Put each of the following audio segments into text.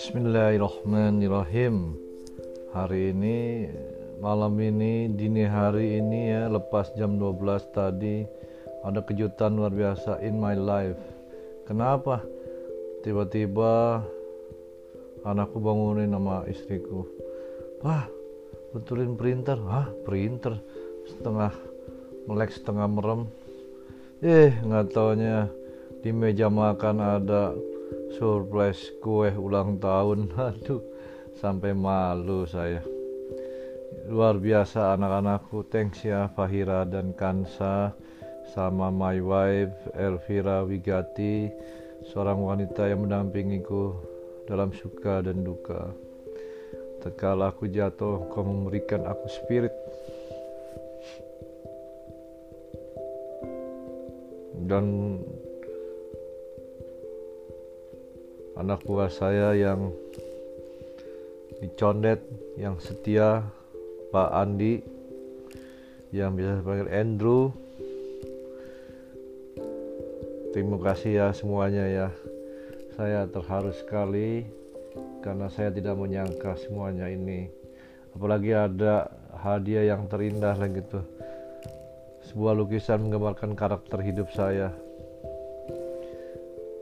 Bismillahirrahmanirrahim. Hari ini malam ini dini hari ini ya lepas jam 12 tadi ada kejutan luar biasa in my life. Kenapa? Tiba-tiba anakku bangunin sama istriku. Wah betulin printer. Hah? Printer? Setengah melek setengah merem. Eh nggak taunya di meja makan ada surprise kue ulang tahun. Aduh sampai malu saya. Luar biasa anak-anakku thanks ya Fahira dan Kansa sama my wife Elvira Wigati seorang wanita yang mendampingiku dalam suka dan duka. Tekala aku jatuh kau memberikan aku spirit. Dan anak buah saya yang dicondet yang setia Pak Andi yang bisa dipanggil Andrew. Terima kasih ya semuanya ya. Saya terharu sekali karena saya tidak menyangka semuanya ini. Apalagi ada hadiah yang terindah lagi tuh sebuah lukisan menggambarkan karakter hidup saya.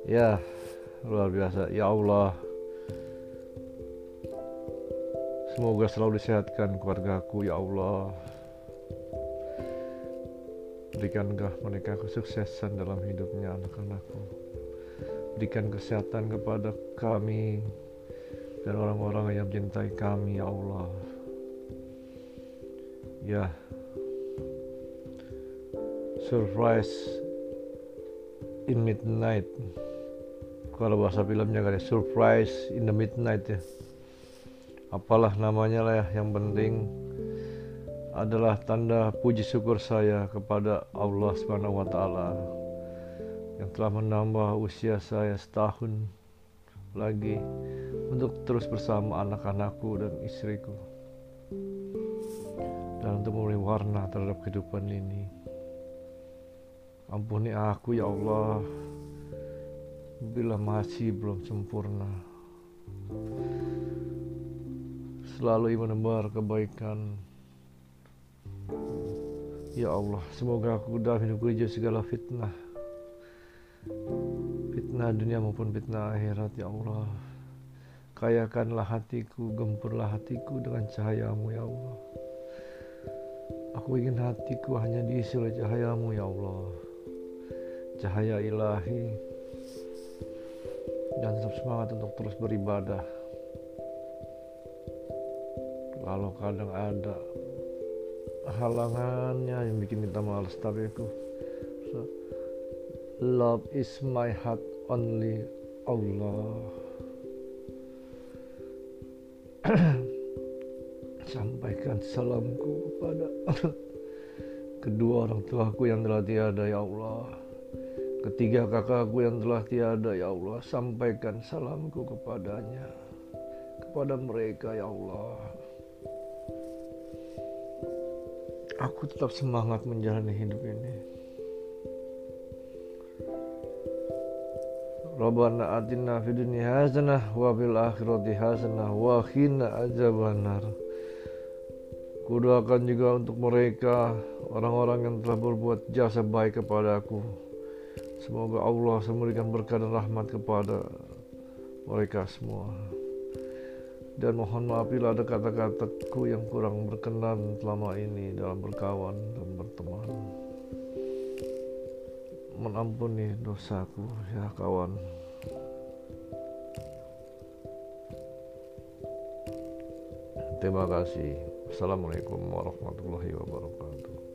Ya luar biasa. Ya Allah. Semoga selalu disehatkan keluargaku ya Allah. Berikanlah mereka kesuksesan dalam hidupnya anak-anakku. Berikan kesehatan kepada kami dan orang-orang yang mencintai kami ya Allah. Ya. Surprise in midnight kalau bahasa filmnya kali surprise in the midnight ya. Apalah namanya lah ya yang penting adalah tanda puji syukur saya kepada Allah Subhanahu wa taala yang telah menambah usia saya setahun lagi untuk terus bersama anak-anakku dan istriku. Dan untuk memberi warna terhadap kehidupan ini. Ampuni aku ya Allah bila masih belum sempurna. Selalu menebar kebaikan. Ya Allah, semoga aku dalam jauh segala fitnah. Fitnah dunia maupun fitnah akhirat, ya Allah. Kayakanlah hatiku, gempurlah hatiku dengan cahayamu, ya Allah. Aku ingin hatiku hanya diisi oleh cahayamu, ya Allah. Cahaya ilahi dan tetap semangat untuk terus beribadah. Kalau kadang ada halangannya yang bikin kita malas tapi aku love is my heart only Allah. Sampaikan salamku kepada kedua orang tuaku yang telah tiada ya Allah Ketiga kakakku yang telah tiada ya Allah Sampaikan salamku kepadanya. Kepada mereka ya Allah. Aku tetap semangat menjalani hidup ini. Rabbana atina fid dunya hasanah wa fil akhirati hasanah wa qina azabannar. Kudoakan juga untuk mereka orang-orang yang telah berbuat jasa baik kepada aku Semoga Allah memberikan berkah dan rahmat kepada mereka semua. Dan mohon maaf bila ada kata-kataku yang kurang berkenan selama ini dalam berkawan dan berteman. Menampuni dosaku ya kawan. Terima kasih. Assalamualaikum warahmatullahi wabarakatuh.